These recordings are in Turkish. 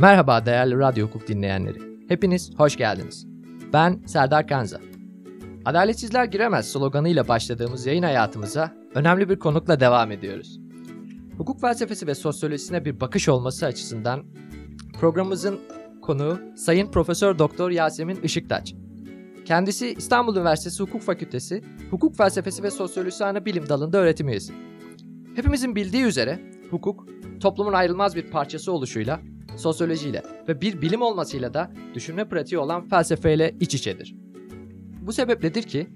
Merhaba değerli radyo hukuk dinleyenleri. Hepiniz hoş geldiniz. Ben Serdar Kanza. Adaletsizler giremez sloganıyla başladığımız yayın hayatımıza önemli bir konukla devam ediyoruz. Hukuk felsefesi ve sosyolojisine bir bakış olması açısından programımızın konuğu Sayın Profesör Doktor Yasemin Işıktaç. Kendisi İstanbul Üniversitesi Hukuk Fakültesi Hukuk Felsefesi ve Sosyolojisi Ana Bilim Dalı'nda öğretim üyesi. Hepimizin bildiği üzere hukuk toplumun ayrılmaz bir parçası oluşuyla, sosyolojiyle ve bir bilim olmasıyla da düşünme pratiği olan felsefeyle iç içedir. Bu sebepledir ki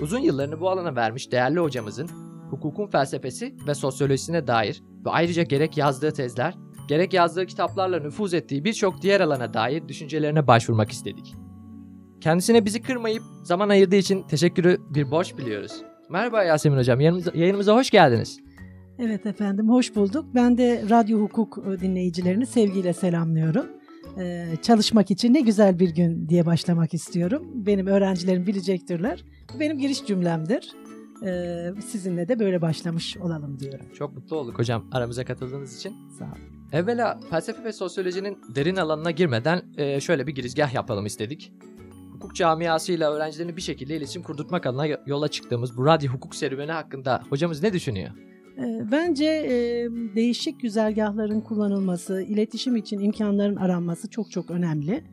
uzun yıllarını bu alana vermiş değerli hocamızın hukukun felsefesi ve sosyolojisine dair ve ayrıca gerek yazdığı tezler, gerek yazdığı kitaplarla nüfuz ettiği birçok diğer alana dair düşüncelerine başvurmak istedik. Kendisine bizi kırmayıp zaman ayırdığı için teşekkürü bir borç biliyoruz. Merhaba Yasemin Hocam, yayınımıza, yayınımıza hoş geldiniz. Evet efendim, hoş bulduk. Ben de radyo hukuk dinleyicilerini sevgiyle selamlıyorum. Ee, çalışmak için ne güzel bir gün diye başlamak istiyorum. Benim öğrencilerim bilecektirler. Benim giriş cümlemdir. Ee, sizinle de böyle başlamış olalım diyorum. Çok mutlu olduk hocam aramıza katıldığınız için. Sağ olun. Evvela felsefe ve sosyolojinin derin alanına girmeden e, şöyle bir girizgah yapalım istedik. Hukuk camiasıyla öğrencilerini bir şekilde iletişim kurdurtmak adına yola çıktığımız bu radyo hukuk serüveni hakkında hocamız ne düşünüyor? Ee, bence değişik güzergahların kullanılması, iletişim için imkanların aranması çok çok önemli.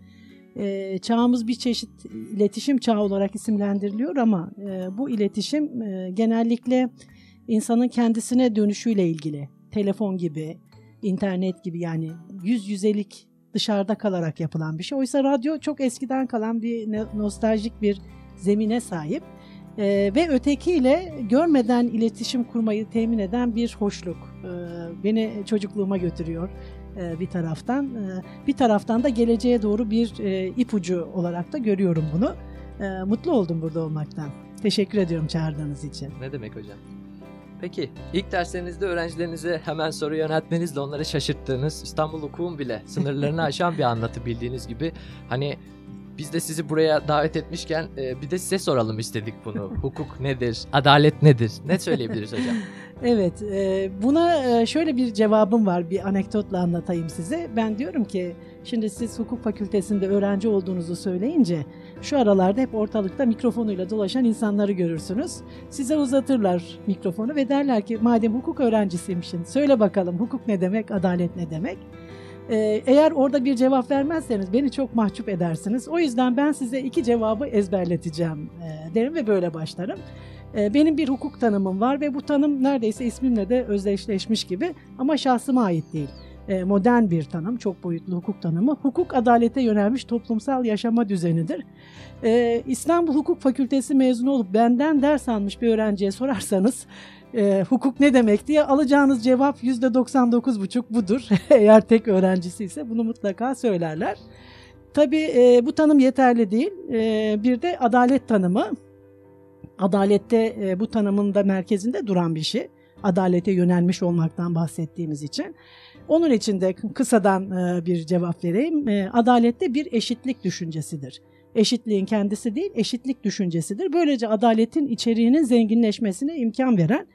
Çağımız bir çeşit iletişim çağı olarak isimlendiriliyor ama bu iletişim genellikle insanın kendisine dönüşüyle ilgili. Telefon gibi, internet gibi yani yüz yüzelik dışarıda kalarak yapılan bir şey. Oysa radyo çok eskiden kalan bir nostaljik bir zemine sahip. Ee, ve ötekiyle görmeden iletişim kurmayı temin eden bir hoşluk. Ee, beni çocukluğuma götürüyor e, bir taraftan. Ee, bir taraftan da geleceğe doğru bir e, ipucu olarak da görüyorum bunu. Ee, mutlu oldum burada olmaktan. Teşekkür ediyorum çağırdığınız için. Ne demek hocam? Peki ilk derslerinizde öğrencilerinize hemen soru yöneltmenizle onları şaşırttığınız İstanbul hukukun bile sınırlarını aşan bir anlatı bildiğiniz gibi hani biz de sizi buraya davet etmişken e, bir de size soralım istedik bunu. Hukuk nedir? Adalet nedir? Ne söyleyebiliriz hocam? Evet, e, buna e, şöyle bir cevabım var. Bir anekdotla anlatayım size. Ben diyorum ki, şimdi siz hukuk fakültesinde öğrenci olduğunuzu söyleyince, şu aralarda hep ortalıkta mikrofonuyla dolaşan insanları görürsünüz. Size uzatırlar mikrofonu ve derler ki, madem hukuk öğrencisiymişsin, söyle bakalım hukuk ne demek, adalet ne demek? Ee, eğer orada bir cevap vermezseniz beni çok mahcup edersiniz. O yüzden ben size iki cevabı ezberleteceğim e, derim ve böyle başlarım. E, benim bir hukuk tanımım var ve bu tanım neredeyse ismimle de özdeşleşmiş gibi ama şahsıma ait değil. E, modern bir tanım, çok boyutlu hukuk tanımı. Hukuk adalete yönelmiş toplumsal yaşama düzenidir. İstanbul Hukuk Fakültesi mezunu olup benden ders almış bir öğrenciye sorarsanız e, hukuk ne demek diye alacağınız cevap %99,5 budur. Eğer tek öğrencisi ise bunu mutlaka söylerler. Tabii e, bu tanım yeterli değil. E, bir de adalet tanımı. Adalette e, bu tanımın da merkezinde duran bir şey. Adalete yönelmiş olmaktan bahsettiğimiz için. Onun için de kısadan e, bir cevap vereyim. E, adalette bir eşitlik düşüncesidir eşitliğin kendisi değil, eşitlik düşüncesidir. Böylece adaletin içeriğinin zenginleşmesine imkan veren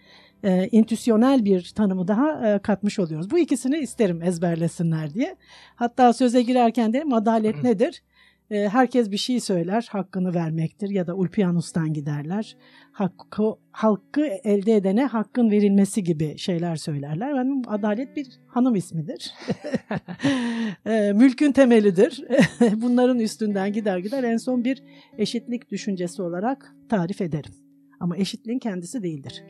e, intüsyonel bir tanımı daha e, katmış oluyoruz. Bu ikisini isterim ezberlesinler diye. Hatta söze girerken derim adalet nedir? E, herkes bir şey söyler, hakkını vermektir ya da ulpiyanustan giderler. Hakkı, halkı elde edene hakkın verilmesi gibi şeyler söylerler. Benim adalet bir hanım ismidir. e, mülkün temelidir. Bunların üstünden gider gider en son bir eşitlik düşüncesi olarak tarif ederim. Ama eşitliğin kendisi değildir.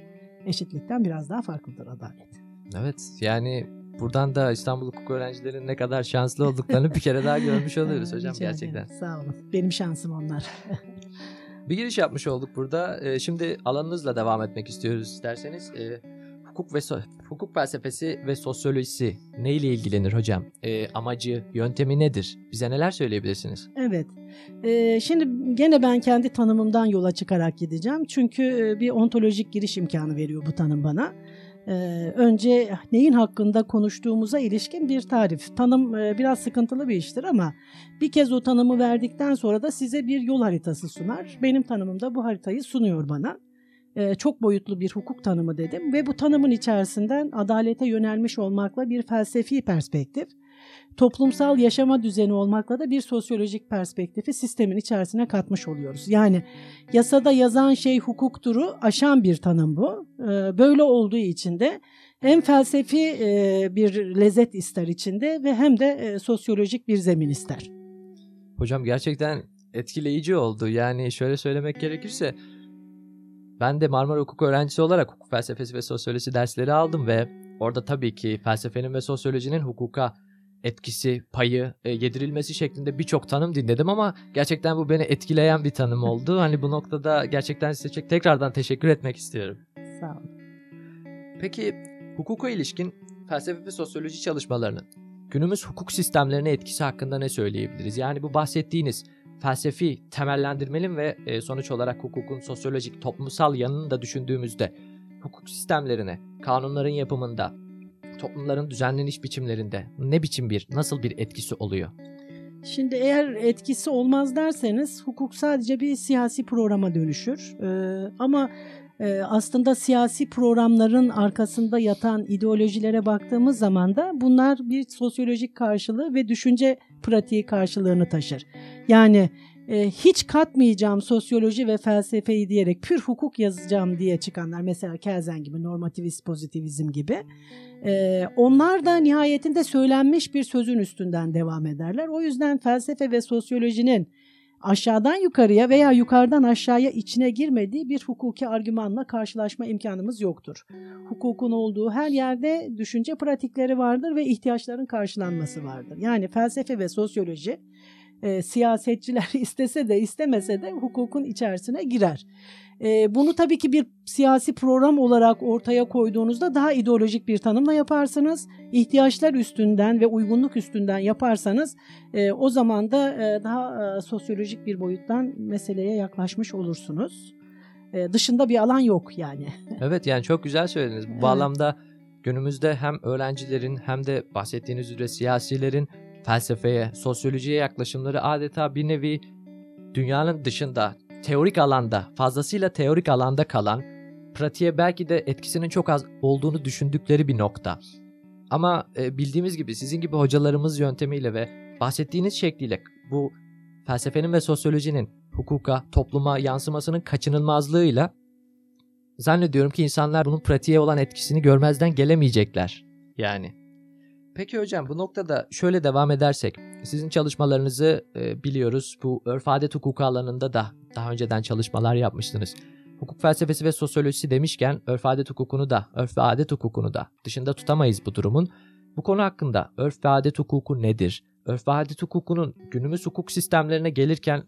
Eşitlikten biraz daha farklıdır adalet. Evet yani buradan da İstanbul Hukuk öğrencilerinin ne kadar şanslı olduklarını bir kere daha görmüş oluyoruz hocam Rica gerçekten. ederim. Sağ olun. Benim şansım onlar. bir giriş yapmış olduk burada. Ee, şimdi alanınızla devam etmek istiyoruz isterseniz. Ee, hukuk ve so- hukuk felsefesi ve sosyolojisi neyle ilgilenir hocam? Ee, amacı, yöntemi nedir? Bize neler söyleyebilirsiniz? Evet. Ee, şimdi gene ben kendi tanımımdan yola çıkarak gideceğim. Çünkü e, bir ontolojik giriş imkanı veriyor bu tanım bana. Ee, önce neyin hakkında konuştuğumuza ilişkin bir tarif. Tanım e, biraz sıkıntılı bir iştir ama bir kez o tanımı verdikten sonra da size bir yol haritası sunar. Benim tanımım da bu haritayı sunuyor bana. Ee, çok boyutlu bir hukuk tanımı dedim ve bu tanımın içerisinden adalete yönelmiş olmakla bir felsefi perspektif toplumsal yaşama düzeni olmakla da bir sosyolojik perspektifi sistemin içerisine katmış oluyoruz. Yani yasada yazan şey hukukturu aşan bir tanım bu. Ee, böyle olduğu için de hem felsefi e, bir lezzet ister içinde ve hem de e, sosyolojik bir zemin ister. Hocam gerçekten etkileyici oldu. Yani şöyle söylemek gerekirse ben de Marmara Hukuk öğrencisi olarak hukuk felsefesi ve sosyolojisi dersleri aldım ve orada tabii ki felsefenin ve sosyolojinin hukuka etkisi, payı, e, yedirilmesi şeklinde birçok tanım dinledim ama gerçekten bu beni etkileyen bir tanım oldu. Hani bu noktada gerçekten size tekrardan teşekkür etmek istiyorum. Sağ olun. Peki hukuka ilişkin felsefe ve sosyoloji çalışmalarının günümüz hukuk sistemlerine etkisi hakkında ne söyleyebiliriz? Yani bu bahsettiğiniz felsefi temellendirmenin ve e, sonuç olarak hukukun sosyolojik toplumsal yanını da düşündüğümüzde hukuk sistemlerine, kanunların yapımında, toplumların düzenleniş biçimlerinde ne biçim bir, nasıl bir etkisi oluyor? Şimdi eğer etkisi olmaz derseniz hukuk sadece bir siyasi programa dönüşür. Ee, ama e, aslında siyasi programların arkasında yatan ideolojilere baktığımız zaman da bunlar bir sosyolojik karşılığı ve düşünce pratiği karşılığını taşır. Yani e, hiç katmayacağım sosyoloji ve felsefeyi diyerek pür hukuk yazacağım diye çıkanlar mesela Kelsen gibi normativist pozitivizm gibi e, onlar da nihayetinde söylenmiş bir sözün üstünden devam ederler. O yüzden felsefe ve sosyolojinin aşağıdan yukarıya veya yukarıdan aşağıya içine girmediği bir hukuki argümanla karşılaşma imkanımız yoktur. Hukukun olduğu her yerde düşünce pratikleri vardır ve ihtiyaçların karşılanması vardır. Yani felsefe ve sosyoloji e, siyasetçiler istese de istemese de hukukun içerisine girer. E, bunu tabii ki bir siyasi program olarak ortaya koyduğunuzda daha ideolojik bir tanımla yaparsınız. İhtiyaçlar üstünden ve uygunluk üstünden yaparsanız e, o zaman da e, daha e, sosyolojik bir boyuttan meseleye yaklaşmış olursunuz. E, dışında bir alan yok yani. Evet yani çok güzel söylediniz. Bu evet. bağlamda günümüzde hem öğrencilerin hem de bahsettiğiniz üzere siyasilerin felsefeye, sosyolojiye yaklaşımları adeta bir nevi dünyanın dışında, teorik alanda, fazlasıyla teorik alanda kalan, pratiğe belki de etkisinin çok az olduğunu düşündükleri bir nokta. Ama e, bildiğimiz gibi sizin gibi hocalarımız yöntemiyle ve bahsettiğiniz şekliyle bu felsefenin ve sosyolojinin hukuka, topluma yansımasının kaçınılmazlığıyla zannediyorum ki insanlar bunun pratiğe olan etkisini görmezden gelemeyecekler. Yani Peki hocam bu noktada şöyle devam edersek sizin çalışmalarınızı e, biliyoruz bu örf adet hukuku alanında da daha önceden çalışmalar yapmıştınız. Hukuk felsefesi ve sosyolojisi demişken örf adet hukukunu da örf ve adet hukukunu da dışında tutamayız bu durumun. Bu konu hakkında örf ve adet hukuku nedir? Örf ve adet hukukunun günümüz hukuk sistemlerine gelirken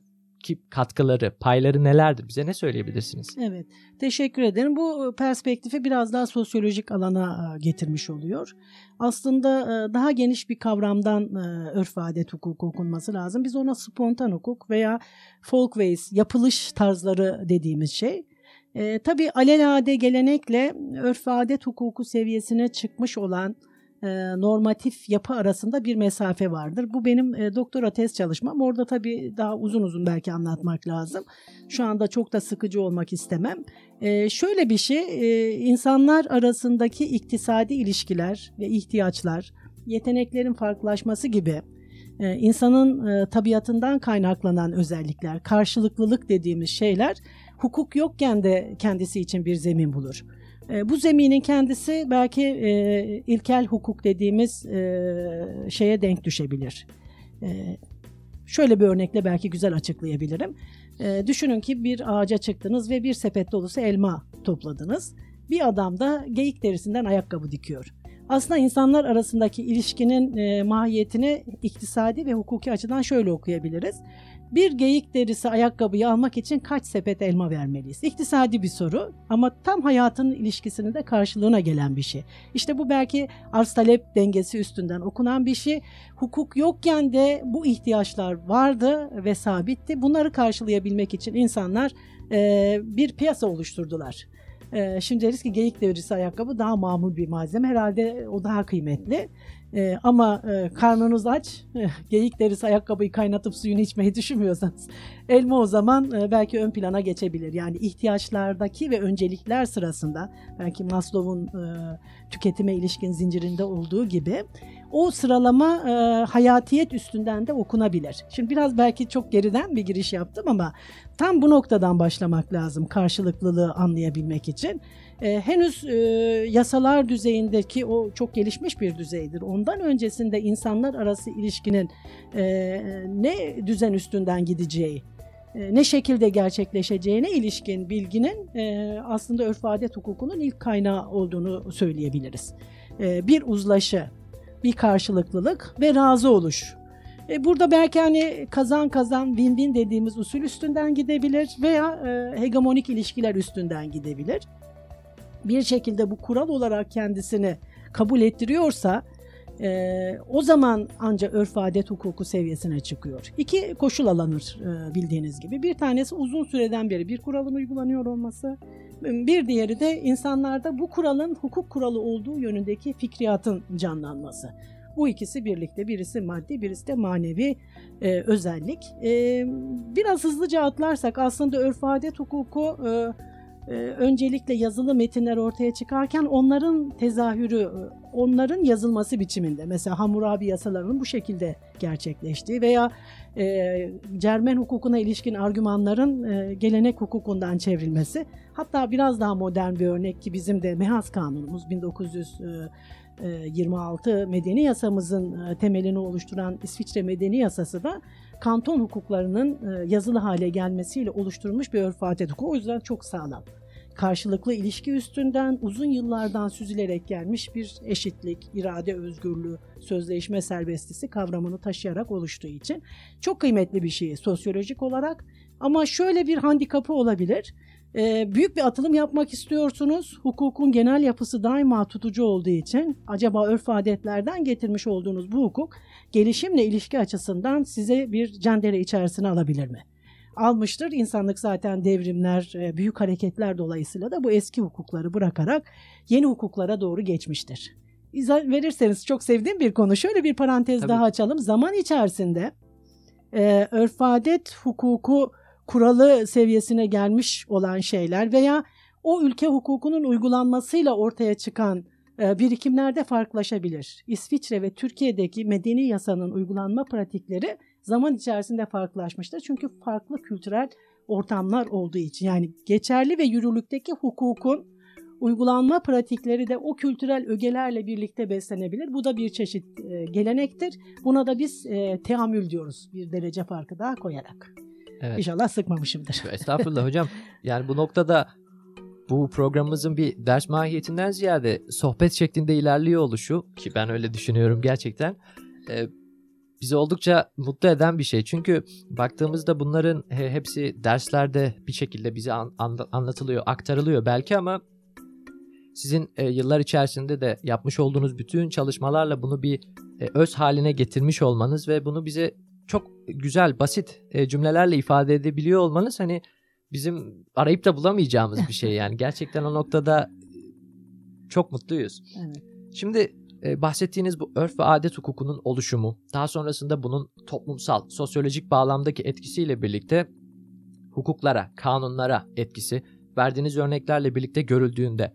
katkıları, payları nelerdir? Bize ne söyleyebilirsiniz? Evet, teşekkür ederim. Bu perspektifi biraz daha sosyolojik alana e, getirmiş oluyor. Aslında e, daha geniş bir kavramdan e, örf adet hukuku okunması lazım. Biz ona spontan hukuk veya folkways, yapılış tarzları dediğimiz şey. E, tabii alelade gelenekle örf adet hukuku seviyesine çıkmış olan e, normatif yapı arasında bir mesafe vardır. Bu benim e, doktora tez çalışmam. Orada tabii daha uzun uzun belki anlatmak lazım. Şu anda çok da sıkıcı olmak istemem. E, şöyle bir şey, e, insanlar arasındaki iktisadi ilişkiler ve ihtiyaçlar, yeteneklerin farklılaşması gibi insanın tabiatından kaynaklanan özellikler, karşılıklılık dediğimiz şeyler hukuk yokken de kendisi için bir zemin bulur. E, bu zeminin kendisi belki e, ilkel hukuk dediğimiz e, şeye denk düşebilir. E, şöyle bir örnekle belki güzel açıklayabilirim. E, düşünün ki bir ağaca çıktınız ve bir sepet dolusu elma topladınız. Bir adam da geyik derisinden ayakkabı dikiyor. Aslında insanlar arasındaki ilişkinin e, mahiyetini iktisadi ve hukuki açıdan şöyle okuyabiliriz bir geyik derisi ayakkabıyı almak için kaç sepet elma vermeliyiz? İktisadi bir soru ama tam hayatın ilişkisinin de karşılığına gelen bir şey. İşte bu belki arz talep dengesi üstünden okunan bir şey. Hukuk yokken de bu ihtiyaçlar vardı ve sabitti. Bunları karşılayabilmek için insanlar e, bir piyasa oluşturdular. E, şimdi deriz ki geyik derisi ayakkabı daha mamul bir malzeme. Herhalde o daha kıymetli. E, ama e, karnınız aç, e, geyik derisi ayakkabıyı kaynatıp suyunu içmeyi düşünmüyorsanız elma o zaman e, belki ön plana geçebilir. Yani ihtiyaçlardaki ve öncelikler sırasında belki Maslow'un e, tüketime ilişkin zincirinde olduğu gibi o sıralama e, hayatiyet üstünden de okunabilir. Şimdi biraz belki çok geriden bir giriş yaptım ama tam bu noktadan başlamak lazım karşılıklılığı anlayabilmek için. E, henüz e, yasalar düzeyindeki o çok gelişmiş bir düzeydir. Ondan öncesinde insanlar arası ilişkinin e, ne düzen üstünden gideceği, e, ne şekilde gerçekleşeceğine ilişkin bilginin e, aslında örf adet hukukunun ilk kaynağı olduğunu söyleyebiliriz. E, bir uzlaşı, bir karşılıklılık ve razı oluş. E, burada belki hani kazan kazan win-win dediğimiz usul üstünden gidebilir veya e, hegemonik ilişkiler üstünden gidebilir. Bir şekilde bu kural olarak kendisini kabul ettiriyorsa e, o zaman ancak örf adet hukuku seviyesine çıkıyor. İki koşul alınır e, bildiğiniz gibi. Bir tanesi uzun süreden beri bir kuralın uygulanıyor olması. Bir diğeri de insanlarda bu kuralın hukuk kuralı olduğu yönündeki fikriyatın canlanması. Bu ikisi birlikte birisi maddi birisi de manevi e, özellik. E, biraz hızlıca atlarsak aslında örf adet hukuku e, e, öncelikle yazılı metinler ortaya çıkarken onların tezahürü, e, onların yazılması biçiminde. Mesela Hammurabi yasalarının bu şekilde gerçekleştiği veya e, Cermen hukukuna ilişkin argümanların e, gelenek hukukundan çevrilmesi. Hatta biraz daha modern bir örnek ki bizim de Mehas Kanunumuz 1926 e, Medeni Yasamızın temelini oluşturan İsviçre Medeni Yasası da kanton hukuklarının yazılı hale gelmesiyle oluşturulmuş bir örf adet hukuku. O yüzden çok sağlam karşılıklı ilişki üstünden uzun yıllardan süzülerek gelmiş bir eşitlik, irade özgürlüğü, sözleşme serbestisi kavramını taşıyarak oluştuğu için çok kıymetli bir şey sosyolojik olarak. Ama şöyle bir handikapı olabilir. Ee, büyük bir atılım yapmak istiyorsunuz. Hukukun genel yapısı daima tutucu olduğu için acaba örf adetlerden getirmiş olduğunuz bu hukuk gelişimle ilişki açısından size bir cendere içerisine alabilir mi? almıştır. İnsanlık zaten devrimler, e, büyük hareketler dolayısıyla da bu eski hukukları bırakarak yeni hukuklara doğru geçmiştir. İzah verirseniz çok sevdiğim bir konu. Şöyle bir parantez Tabii. daha açalım. Zaman içerisinde e, örf adet hukuku kuralı seviyesine gelmiş olan şeyler veya o ülke hukukunun uygulanmasıyla ortaya çıkan e, birikimlerde farklılaşabilir. İsviçre ve Türkiye'deki medeni yasanın uygulanma pratikleri zaman içerisinde farklılaşmıştır. Çünkü farklı kültürel ortamlar olduğu için yani geçerli ve yürürlükteki hukukun uygulanma pratikleri de o kültürel ögelerle birlikte beslenebilir. Bu da bir çeşit e, gelenektir. Buna da biz e, teamül diyoruz bir derece farkı daha koyarak. Evet. İnşallah sıkmamışımdır. Estağfurullah hocam. Yani bu noktada bu programımızın bir ders mahiyetinden ziyade sohbet şeklinde ilerliyor oluşu ki ben öyle düşünüyorum gerçekten. E, bizi oldukça mutlu eden bir şey. Çünkü baktığımızda bunların hepsi derslerde bir şekilde bize an, an, anlatılıyor, aktarılıyor belki ama sizin e, yıllar içerisinde de yapmış olduğunuz bütün çalışmalarla bunu bir e, öz haline getirmiş olmanız ve bunu bize çok güzel, basit e, cümlelerle ifade edebiliyor olmanız hani bizim arayıp da bulamayacağımız bir şey yani. Gerçekten o noktada çok mutluyuz. Evet. Şimdi e, bahsettiğiniz bu örf ve adet hukukunun oluşumu, daha sonrasında bunun toplumsal, sosyolojik bağlamdaki etkisiyle birlikte hukuklara, kanunlara etkisi verdiğiniz örneklerle birlikte görüldüğünde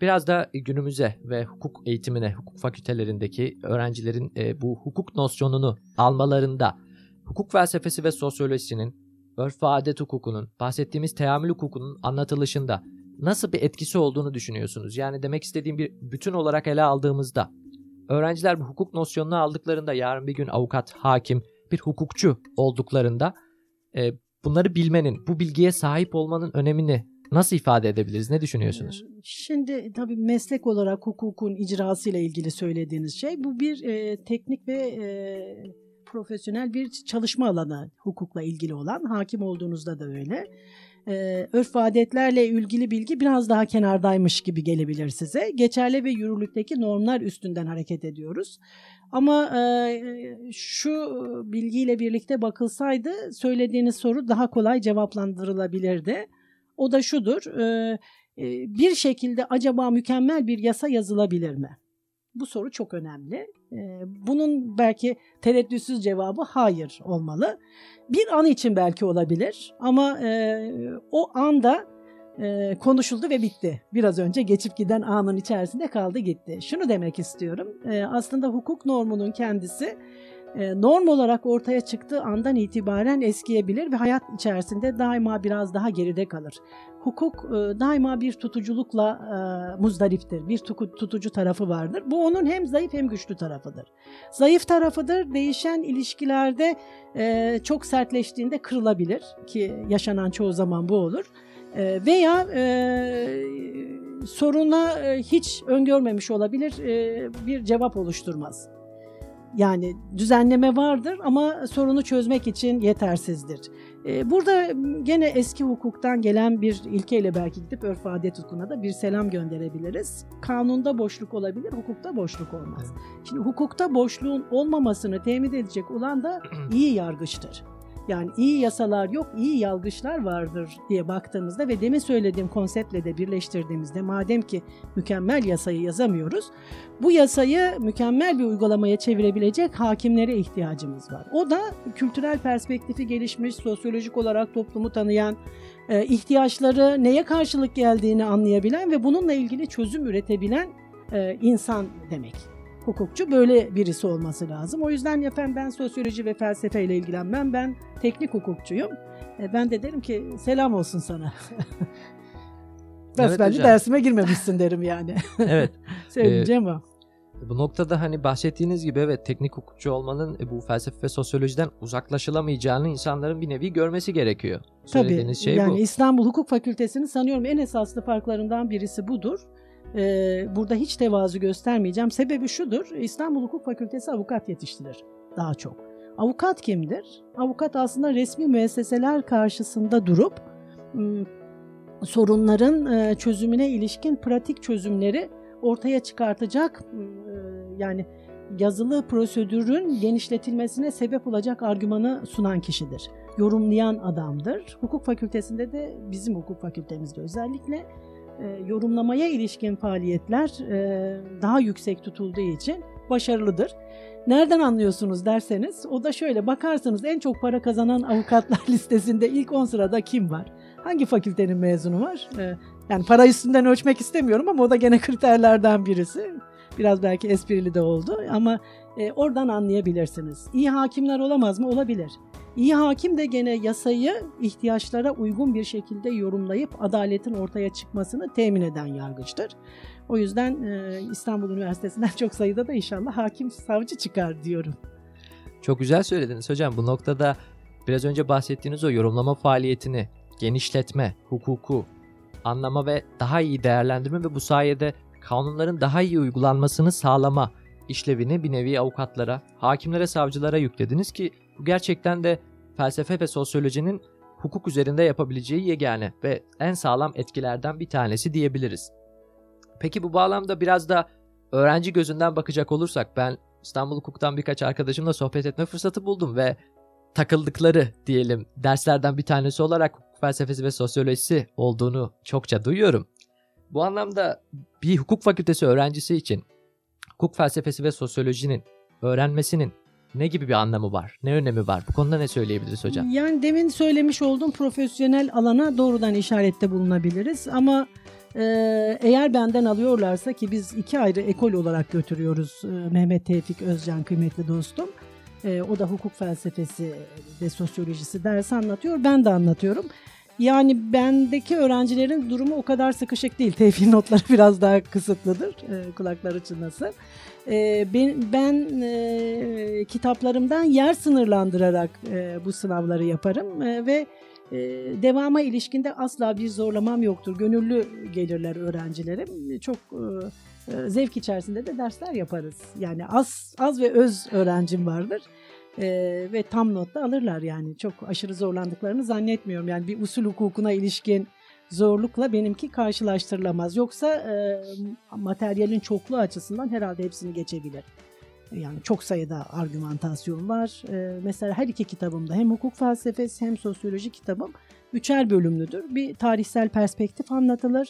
biraz da günümüze ve hukuk eğitimine, hukuk fakültelerindeki öğrencilerin e, bu hukuk nosyonunu almalarında hukuk felsefesi ve sosyolojisinin, örf ve adet hukukunun, bahsettiğimiz teamül hukukunun anlatılışında nasıl bir etkisi olduğunu düşünüyorsunuz? Yani demek istediğim bir bütün olarak ele aldığımızda Öğrenciler bu hukuk nosyonunu aldıklarında yarın bir gün avukat, hakim, bir hukukçu olduklarında e, bunları bilmenin, bu bilgiye sahip olmanın önemini nasıl ifade edebiliriz? Ne düşünüyorsunuz? Ee, şimdi tabii meslek olarak hukukun icrası ile ilgili söylediğiniz şey bu bir e, teknik ve e, profesyonel bir çalışma alanı hukukla ilgili olan. Hakim olduğunuzda da öyle e, örf adetlerle ilgili bilgi biraz daha kenardaymış gibi gelebilir size. Geçerli ve yürürlükteki normlar üstünden hareket ediyoruz. Ama e, şu bilgiyle birlikte bakılsaydı söylediğiniz soru daha kolay cevaplandırılabilirdi. O da şudur, e, e, bir şekilde acaba mükemmel bir yasa yazılabilir mi? Bu soru çok önemli. Ee, bunun belki tereddütsüz cevabı hayır olmalı. Bir an için belki olabilir ama e, o anda e, konuşuldu ve bitti. Biraz önce geçip giden anın içerisinde kaldı gitti. Şunu demek istiyorum. E, aslında hukuk normunun kendisi norm olarak ortaya çıktığı andan itibaren eskiyebilir ve hayat içerisinde daima biraz daha geride kalır. Hukuk e, daima bir tutuculukla e, muzdariptir. Bir tutucu tarafı vardır. Bu onun hem zayıf hem güçlü tarafıdır. Zayıf tarafıdır. Değişen ilişkilerde çok sertleştiğinde kırılabilir ki yaşanan çoğu zaman bu olur. Veya soruna hiç öngörmemiş olabilir bir cevap oluşturmaz. Yani düzenleme vardır ama sorunu çözmek için yetersizdir. Ee, burada gene eski hukuktan gelen bir ilkeyle belki gidip örf adet hukukuna da bir selam gönderebiliriz. Kanunda boşluk olabilir, hukukta boşluk olmaz. Şimdi hukukta boşluğun olmamasını temin edecek olan da iyi yargıçtır. Yani iyi yasalar yok, iyi yargıçlar vardır diye baktığımızda ve demin söylediğim konseptle de birleştirdiğimizde madem ki mükemmel yasayı yazamıyoruz, bu yasayı mükemmel bir uygulamaya çevirebilecek hakimlere ihtiyacımız var. O da kültürel perspektifi gelişmiş, sosyolojik olarak toplumu tanıyan, e, ihtiyaçları neye karşılık geldiğini anlayabilen ve bununla ilgili çözüm üretebilen e, insan demek hukukçu böyle birisi olması lazım. O yüzden efendim ben sosyoloji ve felsefeyle ilgilenmem. Ben teknik hukukçuyum. E, ben de derim ki selam olsun sana. evet, bence dersime girmemişsin derim yani. evet. Söyleyeceğim ee, o. Bu noktada hani bahsettiğiniz gibi evet teknik hukukçu olmanın e, bu felsefe ve sosyolojiden uzaklaşılamayacağını insanların bir nevi görmesi gerekiyor. Tabii şey yani bu. İstanbul Hukuk Fakültesinin sanıyorum en esaslı farklarından birisi budur e, burada hiç tevazu göstermeyeceğim. Sebebi şudur, İstanbul Hukuk Fakültesi avukat yetiştirir daha çok. Avukat kimdir? Avukat aslında resmi müesseseler karşısında durup ıı, sorunların ıı, çözümüne ilişkin pratik çözümleri ortaya çıkartacak ıı, yani yazılı prosedürün genişletilmesine sebep olacak argümanı sunan kişidir. Yorumlayan adamdır. Hukuk fakültesinde de bizim hukuk fakültemizde özellikle e, yorumlamaya ilişkin faaliyetler e, daha yüksek tutulduğu için başarılıdır. Nereden anlıyorsunuz derseniz o da şöyle bakarsanız en çok para kazanan avukatlar listesinde ilk 10 sırada kim var? Hangi fakültenin mezunu var? E, yani para üstünden ölçmek istemiyorum ama o da gene kriterlerden birisi. Biraz belki esprili de oldu ama e, oradan anlayabilirsiniz. İyi hakimler olamaz mı? Olabilir. İyi hakim de gene yasayı ihtiyaçlara uygun bir şekilde yorumlayıp adaletin ortaya çıkmasını temin eden yargıçtır. O yüzden e, İstanbul Üniversitesi'nden çok sayıda da inşallah hakim savcı çıkar diyorum. Çok güzel söylediniz hocam. Bu noktada biraz önce bahsettiğiniz o yorumlama faaliyetini genişletme, hukuku anlama ve daha iyi değerlendirme ve bu sayede kanunların daha iyi uygulanmasını sağlama işlevini bir nevi avukatlara, hakimlere, savcılara yüklediniz ki bu gerçekten de felsefe ve sosyolojinin hukuk üzerinde yapabileceği yegane ve en sağlam etkilerden bir tanesi diyebiliriz. Peki bu bağlamda biraz da öğrenci gözünden bakacak olursak ben İstanbul Hukuk'tan birkaç arkadaşımla sohbet etme fırsatı buldum ve takıldıkları diyelim derslerden bir tanesi olarak hukuk felsefesi ve sosyolojisi olduğunu çokça duyuyorum. Bu anlamda bir hukuk fakültesi öğrencisi için hukuk felsefesi ve sosyolojinin öğrenmesinin ne gibi bir anlamı var? Ne önemi var? Bu konuda ne söyleyebiliriz hocam? Yani demin söylemiş olduğum profesyonel alana doğrudan işarette bulunabiliriz ama e, eğer benden alıyorlarsa ki biz iki ayrı ekol olarak götürüyoruz e, Mehmet Tevfik Özcan kıymetli dostum. E, o da hukuk felsefesi ve sosyolojisi ders anlatıyor. Ben de anlatıyorum. Yani bendeki öğrencilerin durumu o kadar sıkışık değil. Tevfik notları biraz daha kısıtlıdır. E, kulakları çınlasın. E, ben ben e, kitaplarımdan yer sınırlandırarak e, bu sınavları yaparım e, ve e, devama ilişkinde asla bir zorlamam yoktur. Gönüllü gelirler öğrencilerim. Çok e, e zevk içerisinde de dersler yaparız. Yani az az ve öz öğrencim vardır e, ve tam notta alırlar yani. Çok aşırı zorlandıklarını zannetmiyorum. Yani bir usul hukukuna ilişkin zorlukla benimki karşılaştırılamaz. Yoksa e, materyalin çokluğu açısından herhalde hepsini geçebilir. Yani çok sayıda argümantasyon var. E, mesela her iki kitabımda hem hukuk felsefesi hem sosyoloji kitabım üçer bölümlüdür. Bir tarihsel perspektif anlatılır.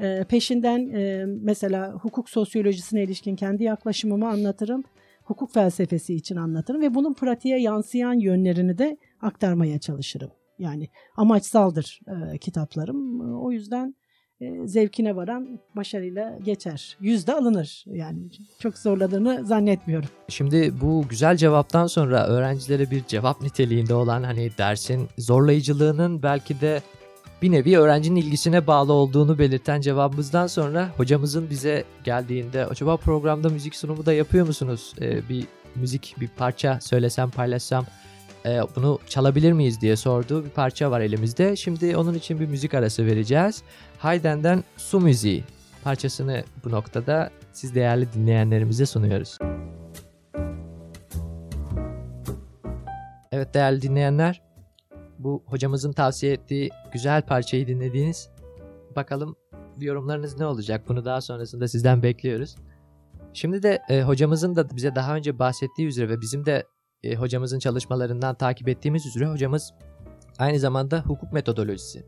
E, peşinden e, mesela hukuk sosyolojisine ilişkin kendi yaklaşımımı anlatırım. Hukuk felsefesi için anlatırım ve bunun pratiğe yansıyan yönlerini de aktarmaya çalışırım. Yani amaçsaldır e, kitaplarım. O yüzden e, zevkine varan başarıyla geçer. Yüzde alınır yani çok zorladığını zannetmiyorum. Şimdi bu güzel cevaptan sonra öğrencilere bir cevap niteliğinde olan hani dersin zorlayıcılığının belki de bir nevi öğrencinin ilgisine bağlı olduğunu belirten cevabımızdan sonra hocamızın bize geldiğinde acaba programda müzik sunumu da yapıyor musunuz? Ee, bir müzik bir parça söylesem paylaşsam e, bunu çalabilir miyiz diye sorduğu bir parça var elimizde. Şimdi onun için bir müzik arası vereceğiz. Hayden'den Su Müziği parçasını bu noktada siz değerli dinleyenlerimize sunuyoruz. Evet değerli dinleyenler, bu hocamızın tavsiye ettiği güzel parçayı dinlediniz. Bakalım yorumlarınız ne olacak? Bunu daha sonrasında sizden bekliyoruz. Şimdi de e, hocamızın da bize daha önce bahsettiği üzere ve bizim de e, hocamızın çalışmalarından takip ettiğimiz üzere hocamız aynı zamanda hukuk metodolojisi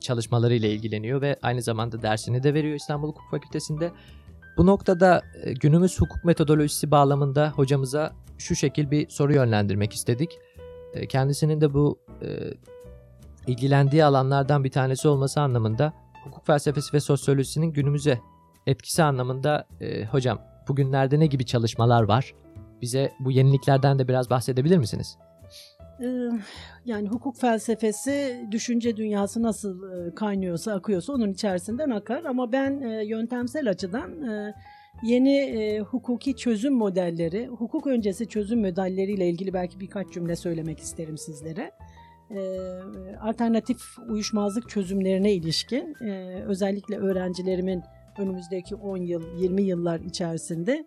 çalışmalarıyla ilgileniyor ve aynı zamanda dersini de veriyor İstanbul Hukuk Fakültesi'nde. Bu noktada e, günümüz hukuk metodolojisi bağlamında hocamıza şu şekil bir soru yönlendirmek istedik. E, kendisinin de bu e, ilgilendiği alanlardan bir tanesi olması anlamında hukuk felsefesi ve sosyolojisinin günümüze etkisi anlamında e, hocam bugünlerde ne gibi çalışmalar var? Bize bu yeniliklerden de biraz bahsedebilir misiniz? Yani hukuk felsefesi düşünce dünyası nasıl kaynıyorsa akıyorsa onun içerisinden akar ama ben yöntemsel açıdan yeni hukuki çözüm modelleri, hukuk öncesi çözüm modelleriyle ilgili belki birkaç cümle söylemek isterim sizlere. Alternatif uyuşmazlık çözümlerine ilişkin özellikle öğrencilerimin önümüzdeki 10 yıl, 20 yıllar içerisinde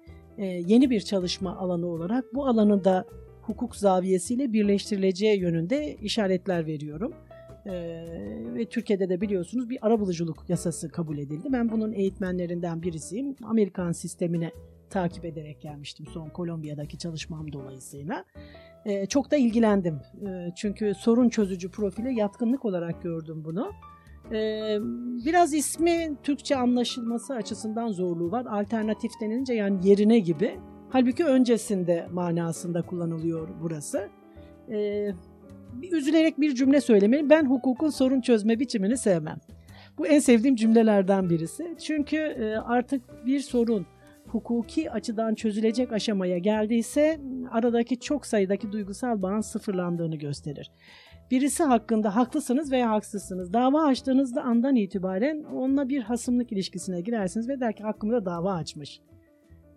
yeni bir çalışma alanı olarak bu alanı da hukuk zaviyesiyle birleştirileceği yönünde işaretler veriyorum. Ee, ve Türkiye'de de biliyorsunuz bir arabuluculuk yasası kabul edildi. Ben bunun eğitmenlerinden birisiyim. Amerikan sistemine takip ederek gelmiştim son Kolombiya'daki çalışmam dolayısıyla. Ee, çok da ilgilendim. Ee, çünkü sorun çözücü profile yatkınlık olarak gördüm bunu. Ee, biraz ismi Türkçe anlaşılması açısından zorluğu var. Alternatif denilince yani yerine gibi. Halbuki öncesinde manasında kullanılıyor burası. Ee, üzülerek bir cümle söylemeliyim. Ben hukukun sorun çözme biçimini sevmem. Bu en sevdiğim cümlelerden birisi. Çünkü e, artık bir sorun hukuki açıdan çözülecek aşamaya geldiyse aradaki çok sayıdaki duygusal bağın sıfırlandığını gösterir. Birisi hakkında haklısınız veya haksızsınız. Dava açtığınızda andan itibaren onunla bir hasımlık ilişkisine girersiniz ve der ki hakkımda dava açmış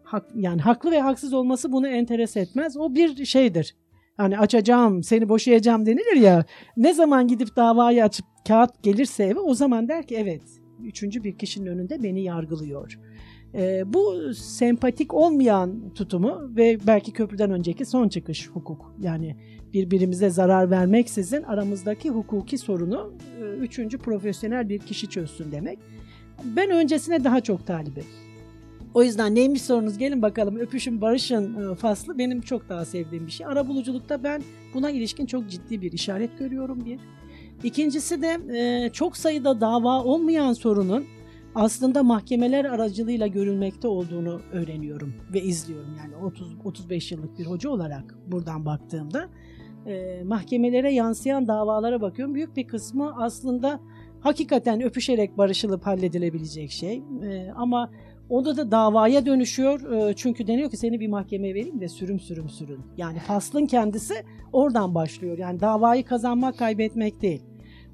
hak, yani haklı ve haksız olması bunu enteres etmez. O bir şeydir. Yani açacağım, seni boşayacağım denilir ya. Ne zaman gidip davayı açıp kağıt gelirse eve o zaman der ki evet üçüncü bir kişinin önünde beni yargılıyor. Ee, bu sempatik olmayan tutumu ve belki köprüden önceki son çıkış hukuk. Yani birbirimize zarar vermeksizin aramızdaki hukuki sorunu e, üçüncü profesyonel bir kişi çözsün demek. Ben öncesine daha çok talibim. O yüzden neymiş sorunuz gelin bakalım öpüşün barışın e, faslı benim çok daha sevdiğim bir şey. Arabuluculukta ben buna ilişkin çok ciddi bir işaret görüyorum bir. İkincisi de e, çok sayıda dava olmayan sorunun aslında mahkemeler aracılığıyla görülmekte olduğunu öğreniyorum ve izliyorum. Yani 30 35 yıllık bir hoca olarak buradan baktığımda e, mahkemelere yansıyan davalara bakıyorum. Büyük bir kısmı aslında hakikaten öpüşerek barışılıp halledilebilecek şey. ama Onda da davaya dönüşüyor. Ee, çünkü deniyor ki seni bir mahkemeye vereyim de sürüm sürüm sürün. Yani faslın kendisi oradan başlıyor. Yani davayı kazanmak, kaybetmek değil.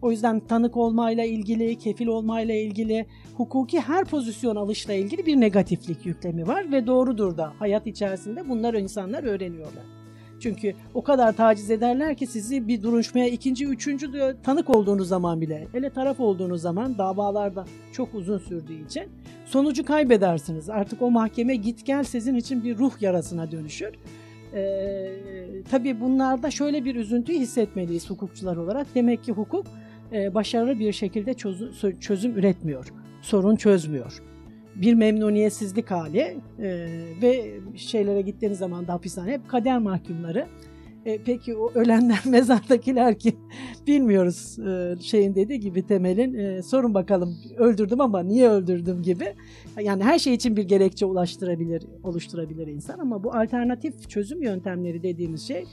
O yüzden tanık olmayla ilgili, kefil olmayla ilgili, hukuki her pozisyon alışla ilgili bir negatiflik yüklemi var ve doğrudur da hayat içerisinde bunlar insanlar öğreniyorlar. Çünkü o kadar taciz ederler ki sizi bir duruşmaya ikinci, üçüncü tanık olduğunuz zaman bile, hele taraf olduğunuz zaman davalarda çok uzun sürdüğü için sonucu kaybedersiniz. Artık o mahkeme git gel sizin için bir ruh yarasına dönüşür. Ee, tabii bunlarda şöyle bir üzüntüyü hissetmeliyiz hukukçular olarak. Demek ki hukuk e, başarılı bir şekilde çözüm, çözüm üretmiyor, sorun çözmüyor bir memnuniyetsizlik hali e, ve şeylere gittiğiniz zaman da hapishane hep kader mahkumları E, peki o ölenler mezardakiler ki bilmiyoruz e, şeyin dediği gibi temelin e, sorun bakalım öldürdüm ama niye öldürdüm gibi. Yani her şey için bir gerekçe ulaştırabilir, oluşturabilir insan ama bu alternatif çözüm yöntemleri dediğimiz şey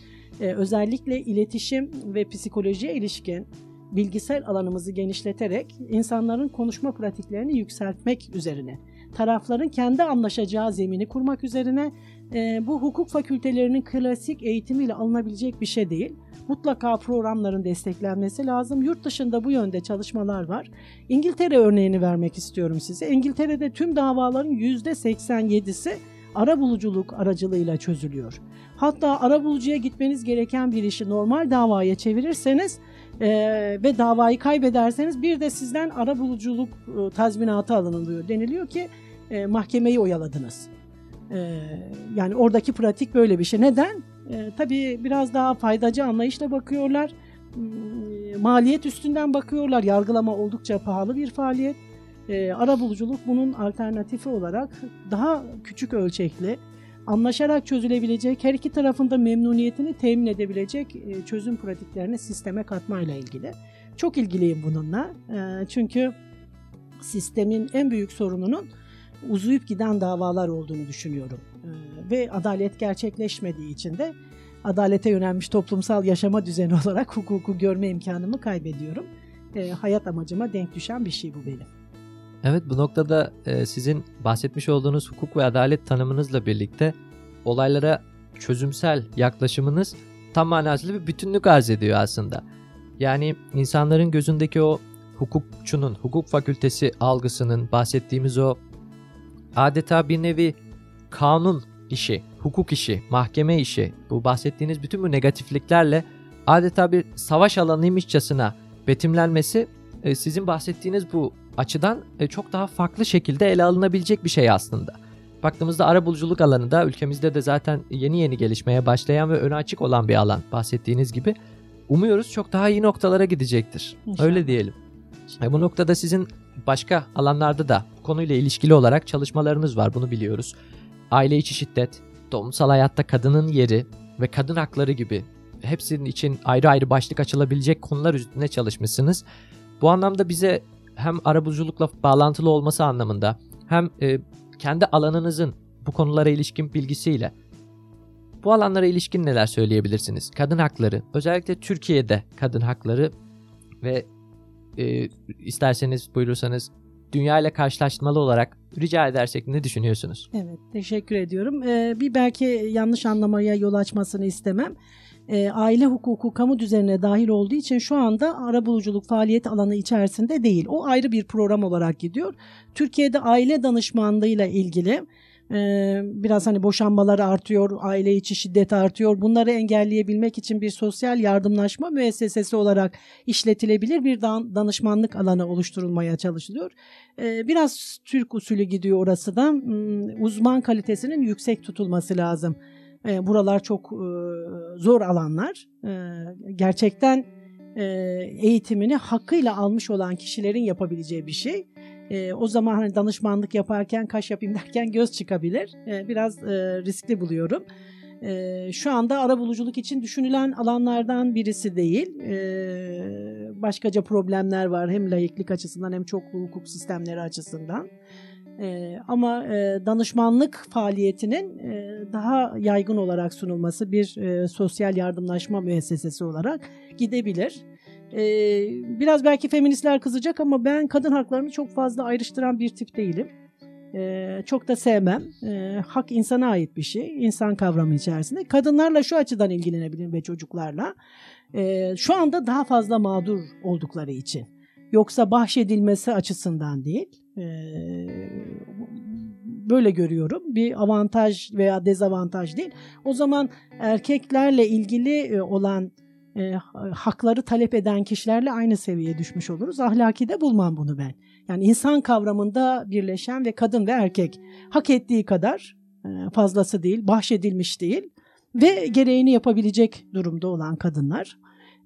e, özellikle iletişim ve psikolojiye ilişkin bilgisel alanımızı genişleterek insanların konuşma pratiklerini yükseltmek üzerine tarafların kendi anlaşacağı zemini kurmak üzerine e, bu hukuk fakültelerinin klasik eğitimiyle alınabilecek bir şey değil. Mutlaka programların desteklenmesi lazım. Yurt dışında bu yönde çalışmalar var. İngiltere örneğini vermek istiyorum size. İngiltere'de tüm davaların %87'si ara buluculuk aracılığıyla çözülüyor. Hatta ara bulucuya gitmeniz gereken bir işi normal davaya çevirirseniz e, ve davayı kaybederseniz bir de sizden ara buluculuk e, tazminatı alınılıyor. Deniliyor ki e, mahkemeyi oyaladınız. E, yani oradaki pratik böyle bir şey. Neden? E, tabii biraz daha faydacı anlayışla bakıyorlar. E, maliyet üstünden bakıyorlar. Yargılama oldukça pahalı bir faaliyet. E, ara buluculuk bunun alternatifi olarak daha küçük ölçekli, anlaşarak çözülebilecek, her iki tarafında memnuniyetini temin edebilecek e, çözüm pratiklerini sisteme katmayla ilgili. Çok ilgiliyim bununla. E, çünkü sistemin en büyük sorununun uzayıp giden davalar olduğunu düşünüyorum. E, ve adalet gerçekleşmediği için de adalete yönelmiş toplumsal yaşama düzeni olarak hukuku görme imkanımı kaybediyorum. hayat amacıma denk düşen bir şey bu benim. Evet bu noktada e, sizin bahsetmiş olduğunuz hukuk ve adalet tanımınızla birlikte olaylara çözümsel yaklaşımınız tam manasıyla bir bütünlük arz ediyor aslında. Yani insanların gözündeki o hukukçunun, hukuk fakültesi algısının bahsettiğimiz o adeta bir nevi kanun işi, hukuk işi, mahkeme işi, bu bahsettiğiniz bütün bu negatifliklerle adeta bir savaş alanıymışçasına betimlenmesi e, sizin bahsettiğiniz bu açıdan e, çok daha farklı şekilde ele alınabilecek bir şey aslında. Baktığımızda ara buluculuk alanında ülkemizde de zaten yeni yeni gelişmeye başlayan ve öne açık olan bir alan bahsettiğiniz gibi. Umuyoruz çok daha iyi noktalara gidecektir. İnşallah. Öyle diyelim. E bu noktada sizin başka alanlarda da konuyla ilişkili olarak çalışmalarınız var bunu biliyoruz. Aile içi şiddet, toplumsal hayatta kadının yeri ve kadın hakları gibi hepsinin için ayrı ayrı başlık açılabilecek konular üzerine çalışmışsınız. Bu anlamda bize hem arabuluculukla bağlantılı olması anlamında hem e, kendi alanınızın bu konulara ilişkin bilgisiyle bu alanlara ilişkin neler söyleyebilirsiniz? Kadın hakları, özellikle Türkiye'de kadın hakları ve e, isterseniz buyurursanız dünya ile karşılaştırmalı olarak rica edersek ne düşünüyorsunuz? Evet, teşekkür ediyorum. Ee, bir belki yanlış anlamaya yol açmasını istemem e, aile hukuku kamu düzenine dahil olduğu için şu anda arabuluculuk faaliyet alanı içerisinde değil. O ayrı bir program olarak gidiyor. Türkiye'de aile danışmanlığıyla ilgili e, biraz hani boşanmalar artıyor, aile içi şiddet artıyor. Bunları engelleyebilmek için bir sosyal yardımlaşma müessesesi olarak işletilebilir bir danışmanlık alanı oluşturulmaya çalışılıyor. E, biraz Türk usulü gidiyor orası da. Hmm, uzman kalitesinin yüksek tutulması lazım e, buralar çok e, zor alanlar. Gerçekten e, eğitimini hakkıyla almış olan kişilerin yapabileceği bir şey. E, o zaman hani danışmanlık yaparken kaş yapayım derken göz çıkabilir. E, biraz e, riskli buluyorum. E, şu anda ara buluculuk için düşünülen alanlardan birisi değil. E, başkaca problemler var hem layıklık açısından hem çoklu hukuk sistemleri açısından. E, ama e, danışmanlık faaliyetinin e, daha yaygın olarak sunulması bir e, sosyal yardımlaşma müessesesi olarak gidebilir. E, biraz belki feministler kızacak ama ben kadın haklarını çok fazla ayrıştıran bir tip değilim. E, çok da sevmem. E, hak insana ait bir şey. insan kavramı içerisinde. Kadınlarla şu açıdan ilgilenebilirim ve çocuklarla. E, şu anda daha fazla mağdur oldukları için. Yoksa bahşedilmesi açısından değil böyle görüyorum. Bir avantaj veya dezavantaj değil. O zaman erkeklerle ilgili olan e, hakları talep eden kişilerle aynı seviyeye düşmüş oluruz. Ahlaki de bulmam bunu ben. Yani insan kavramında birleşen ve kadın ve erkek hak ettiği kadar e, fazlası değil, bahşedilmiş değil ve gereğini yapabilecek durumda olan kadınlar.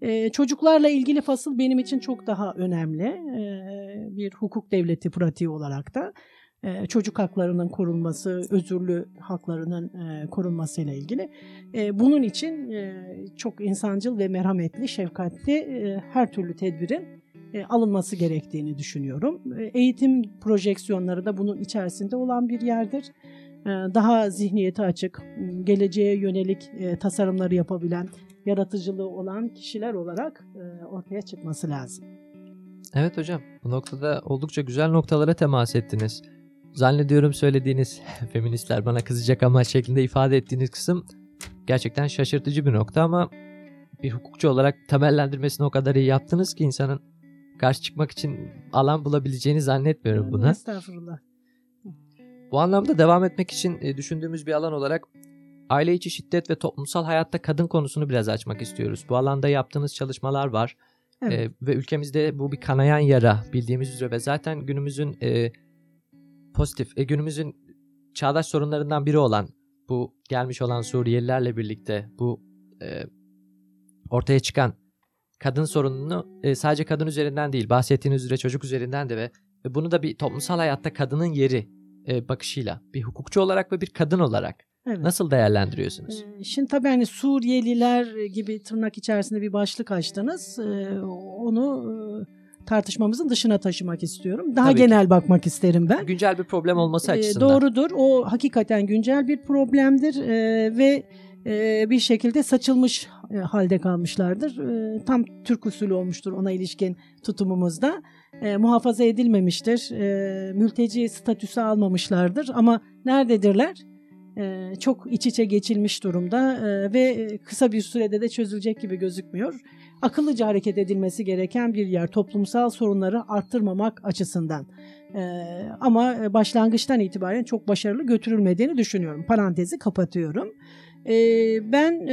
Ee, çocuklarla ilgili fasıl benim için çok daha önemli. Ee, bir hukuk devleti pratiği olarak da. E, çocuk haklarının korunması, özürlü haklarının e, korunması ile ilgili. E, bunun için e, çok insancıl ve merhametli, şefkatli her türlü tedbirin alınması gerektiğini düşünüyorum. Eğitim projeksiyonları da bunun içerisinde olan bir yerdir. Daha zihniyeti açık, geleceğe yönelik tasarımları yapabilen, yaratıcılığı olan kişiler olarak ortaya çıkması lazım. Evet hocam, bu noktada oldukça güzel noktalara temas ettiniz. Zannediyorum söylediğiniz feministler bana kızacak ama şeklinde ifade ettiğiniz kısım gerçekten şaşırtıcı bir nokta ama bir hukukçu olarak temellendirmesini o kadar iyi yaptınız ki insanın karşı çıkmak için alan bulabileceğini zannetmiyorum buna. Estağfurullah. Bu anlamda devam etmek için e, düşündüğümüz bir alan olarak aile içi şiddet ve toplumsal hayatta kadın konusunu biraz açmak istiyoruz. Bu alanda yaptığınız çalışmalar var. Evet. E, ve ülkemizde bu bir kanayan yara bildiğimiz üzere ve zaten günümüzün e, pozitif, e, günümüzün çağdaş sorunlarından biri olan bu gelmiş olan Suriyelilerle birlikte bu e, ortaya çıkan kadın sorununu e, sadece kadın üzerinden değil bahsettiğiniz üzere çocuk üzerinden de ve, ve bunu da bir toplumsal hayatta kadının yeri e, bakışıyla bir hukukçu olarak ve bir kadın olarak evet. nasıl değerlendiriyorsunuz? Ee, şimdi tabii hani Suriyeliler gibi tırnak içerisinde bir başlık açtınız. Ee, onu e, tartışmamızın dışına taşımak istiyorum. Daha Tabii genel ki. bakmak isterim ben. Güncel bir problem olması açısından. Doğrudur. O hakikaten güncel bir problemdir ee, ve e, bir şekilde saçılmış e, halde kalmışlardır. E, tam Türk usulü olmuştur ona ilişkin tutumumuzda. E, muhafaza edilmemiştir. E, mülteci statüsü almamışlardır ama nerededirler? Çok iç içe geçilmiş durumda ve kısa bir sürede de çözülecek gibi gözükmüyor. Akıllıca hareket edilmesi gereken bir yer toplumsal sorunları arttırmamak açısından. Ama başlangıçtan itibaren çok başarılı götürülmediğini düşünüyorum. Parantezi kapatıyorum. Ben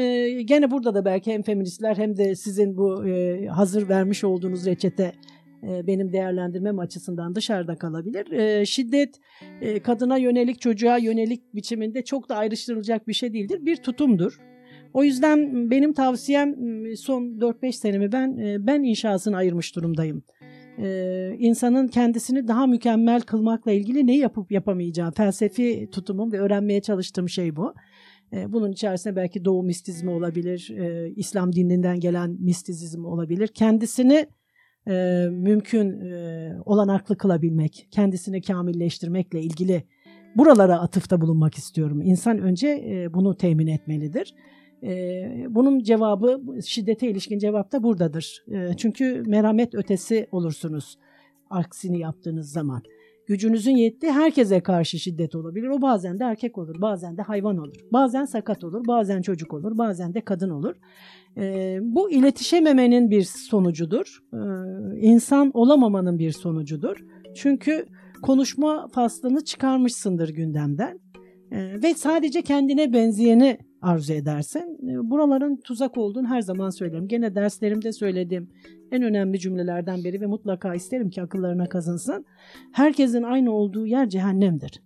gene burada da belki hem feministler hem de sizin bu hazır vermiş olduğunuz reçete benim değerlendirmem açısından dışarıda kalabilir. E, şiddet e, kadına yönelik, çocuğa yönelik biçiminde çok da ayrıştırılacak bir şey değildir. Bir tutumdur. O yüzden benim tavsiyem son 4-5 senemi ben ben inşasını ayırmış durumdayım. Ee, insanın kendisini daha mükemmel kılmakla ilgili ne yapıp yapamayacağı felsefi tutumum ve öğrenmeye çalıştığım şey bu. Ee, bunun içerisinde belki Doğu mistizmi olabilir, e, İslam dininden gelen mistizm olabilir. Kendisini e, mümkün e, olanaklı kılabilmek, kendisini kamilleştirmekle ilgili buralara atıfta bulunmak istiyorum. İnsan önce e, bunu temin etmelidir. E, bunun cevabı, şiddete ilişkin cevap da buradadır. E, çünkü merhamet ötesi olursunuz aksini yaptığınız zaman. Gücünüzün yettiği herkese karşı şiddet olabilir. O bazen de erkek olur, bazen de hayvan olur. Bazen sakat olur, bazen çocuk olur, bazen de kadın olur. E, bu iletişememenin bir sonucudur. E, insan olamamanın bir sonucudur. Çünkü konuşma faslını çıkarmışsındır gündemden. E, ve sadece kendine benzeyeni arzu edersen e, buraların tuzak olduğunu her zaman söylerim. Gene derslerimde söylediğim en önemli cümlelerden biri ve mutlaka isterim ki akıllarına kazınsın. Herkesin aynı olduğu yer cehennemdir.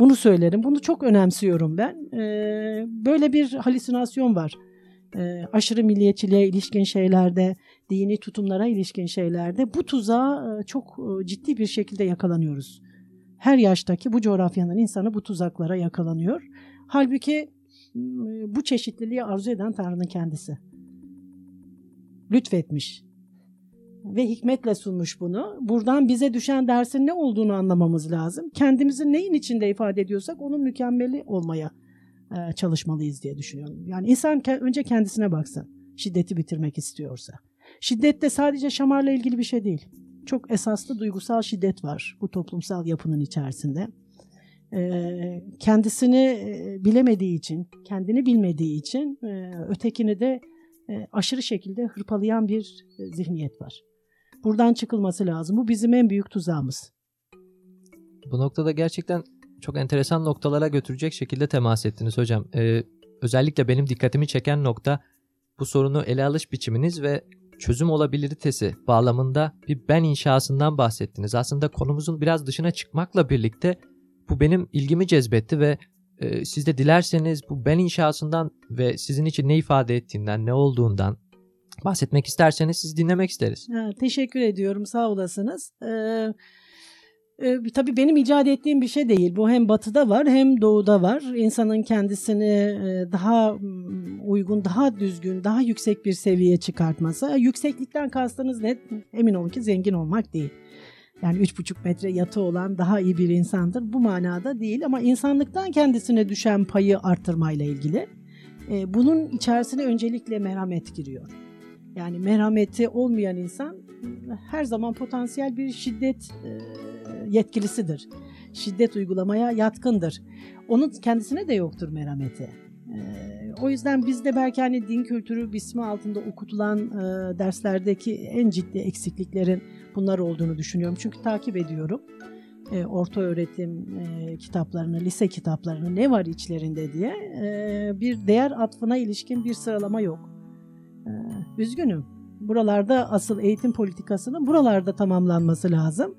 Bunu söylerim. Bunu çok önemsiyorum ben. Ee, böyle bir halüsinasyon var. Ee, aşırı milliyetçiliğe ilişkin şeylerde, dini tutumlara ilişkin şeylerde bu tuzağa e, çok e, ciddi bir şekilde yakalanıyoruz. Her yaştaki bu coğrafyanın insanı bu tuzaklara yakalanıyor. Halbuki bu çeşitliliği arzu eden Tanrı'nın kendisi. Lütfetmiş ve hikmetle sunmuş bunu. Buradan bize düşen dersin ne olduğunu anlamamız lazım. Kendimizi neyin içinde ifade ediyorsak onun mükemmeli olmaya e, çalışmalıyız diye düşünüyorum. Yani insan önce kendisine baksın şiddeti bitirmek istiyorsa. Şiddet de sadece şamarla ilgili bir şey değil. Çok esaslı duygusal şiddet var bu toplumsal yapının içerisinde. Ee, kendisini e, bilemediği için, kendini bilmediği için e, ötekini de e, aşırı şekilde hırpalayan bir zihniyet var. Buradan çıkılması lazım. Bu bizim en büyük tuzağımız. Bu noktada gerçekten çok enteresan noktalara götürecek şekilde temas ettiniz hocam. Ee, özellikle benim dikkatimi çeken nokta bu sorunu ele alış biçiminiz ve çözüm olabilitesi bağlamında bir ben inşasından bahsettiniz. Aslında konumuzun biraz dışına çıkmakla birlikte bu benim ilgimi cezbetti ve e, siz de dilerseniz bu ben inşasından ve sizin için ne ifade ettiğinden, ne olduğundan bahsetmek isterseniz siz dinlemek isteriz. Ha, teşekkür ediyorum. Sağ olasınız. Ee, E, tabii benim icat ettiğim bir şey değil. Bu hem batıda var hem doğuda var. İnsanın kendisini e, daha mm, uygun, daha düzgün, daha yüksek bir seviyeye çıkartması. Yükseklikten kastınız ne? Emin olun ki zengin olmak değil. Yani 3,5 metre yatı olan daha iyi bir insandır. Bu manada değil ama insanlıktan kendisine düşen payı arttırmayla ilgili. E, bunun içerisine öncelikle merhamet giriyor. Yani merhameti olmayan insan her zaman potansiyel bir şiddet e, yetkilisidir. Şiddet uygulamaya yatkındır. Onun kendisine de yoktur merhameti. E, o yüzden bizde belki hani din kültürü bismi altında okutulan e, derslerdeki en ciddi eksikliklerin bunlar olduğunu düşünüyorum. Çünkü takip ediyorum e, orta öğretim e, kitaplarını, lise kitaplarını ne var içlerinde diye e, bir değer atfına ilişkin bir sıralama yok. E, üzgünüm. Buralarda asıl eğitim politikasının buralarda tamamlanması lazım.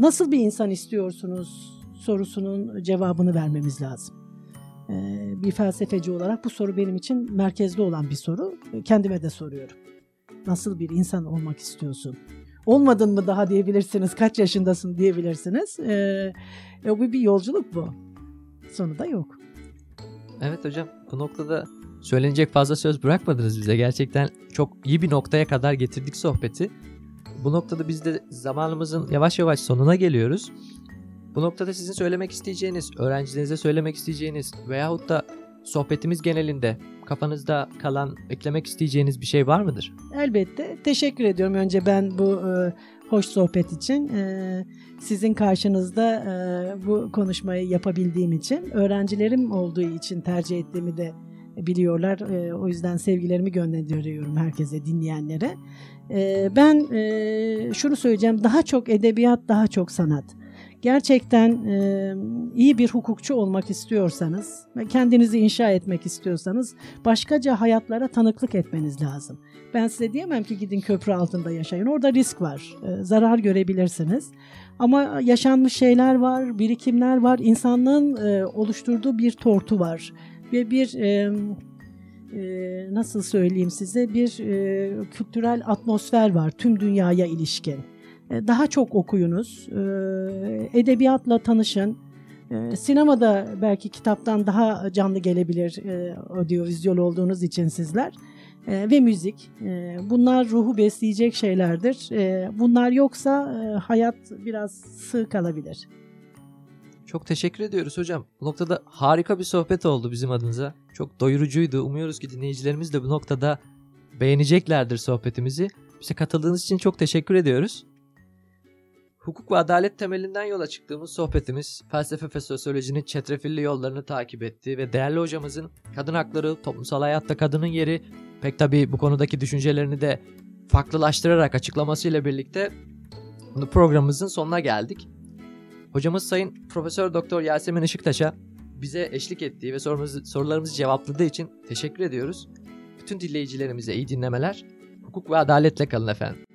Nasıl bir insan istiyorsunuz sorusunun cevabını vermemiz lazım. E, bir felsefeci olarak bu soru benim için merkezde olan bir soru. Kendime de soruyorum. Nasıl bir insan olmak istiyorsun? Olmadın mı daha diyebilirsiniz. Kaç yaşındasın diyebilirsiniz. Ee, e, bu bir yolculuk bu. Sonu da yok. Evet hocam bu noktada söylenecek fazla söz bırakmadınız bize. Gerçekten çok iyi bir noktaya kadar getirdik sohbeti. Bu noktada biz de zamanımızın yavaş yavaş sonuna geliyoruz. Bu noktada sizin söylemek isteyeceğiniz, öğrencilerinize söylemek isteyeceğiniz veyahut da sohbetimiz genelinde kafanızda kalan eklemek isteyeceğiniz bir şey var mıdır? Elbette. Teşekkür ediyorum önce ben bu e, hoş sohbet için. E, sizin karşınızda e, bu konuşmayı yapabildiğim için, öğrencilerim olduğu için tercih ettiğimi de biliyorlar. E, o yüzden sevgilerimi gönderiyorum herkese, dinleyenlere. E, ben e, şunu söyleyeceğim. Daha çok edebiyat, daha çok sanat gerçekten e, iyi bir hukukçu olmak istiyorsanız ve kendinizi inşa etmek istiyorsanız başkaca hayatlara tanıklık etmeniz lazım. Ben size diyemem ki gidin köprü altında yaşayın. Orada risk var. E, zarar görebilirsiniz. Ama yaşanmış şeyler var, birikimler var. İnsanlığın e, oluşturduğu bir tortu var. Ve bir e, e, nasıl söyleyeyim size bir e, kültürel atmosfer var tüm dünyaya ilişkin. E, daha çok okuyunuz, e, edebiyatla tanışın. E, sinemada belki kitaptan daha canlı gelebilir audiovizyon olduğunuz için sizler. Ve müzik. Bunlar ruhu besleyecek şeylerdir. Bunlar yoksa hayat biraz sığ kalabilir. Çok teşekkür ediyoruz hocam. Bu noktada harika bir sohbet oldu bizim adınıza. Çok doyurucuydu. Umuyoruz ki dinleyicilerimiz de bu noktada beğeneceklerdir sohbetimizi. Bize katıldığınız için çok teşekkür ediyoruz. Hukuk ve adalet temelinden yola çıktığımız sohbetimiz felsefe ve sosyolojinin çetrefilli yollarını takip etti ve değerli hocamızın kadın hakları, toplumsal hayatta kadının yeri pek tabii bu konudaki düşüncelerini de farklılaştırarak açıklamasıyla birlikte programımızın sonuna geldik. Hocamız Sayın Profesör Doktor Yasemin Işıktaş'a bize eşlik ettiği ve sorumuzu, sorularımızı cevapladığı için teşekkür ediyoruz. Bütün dinleyicilerimize iyi dinlemeler. Hukuk ve adaletle kalın efendim.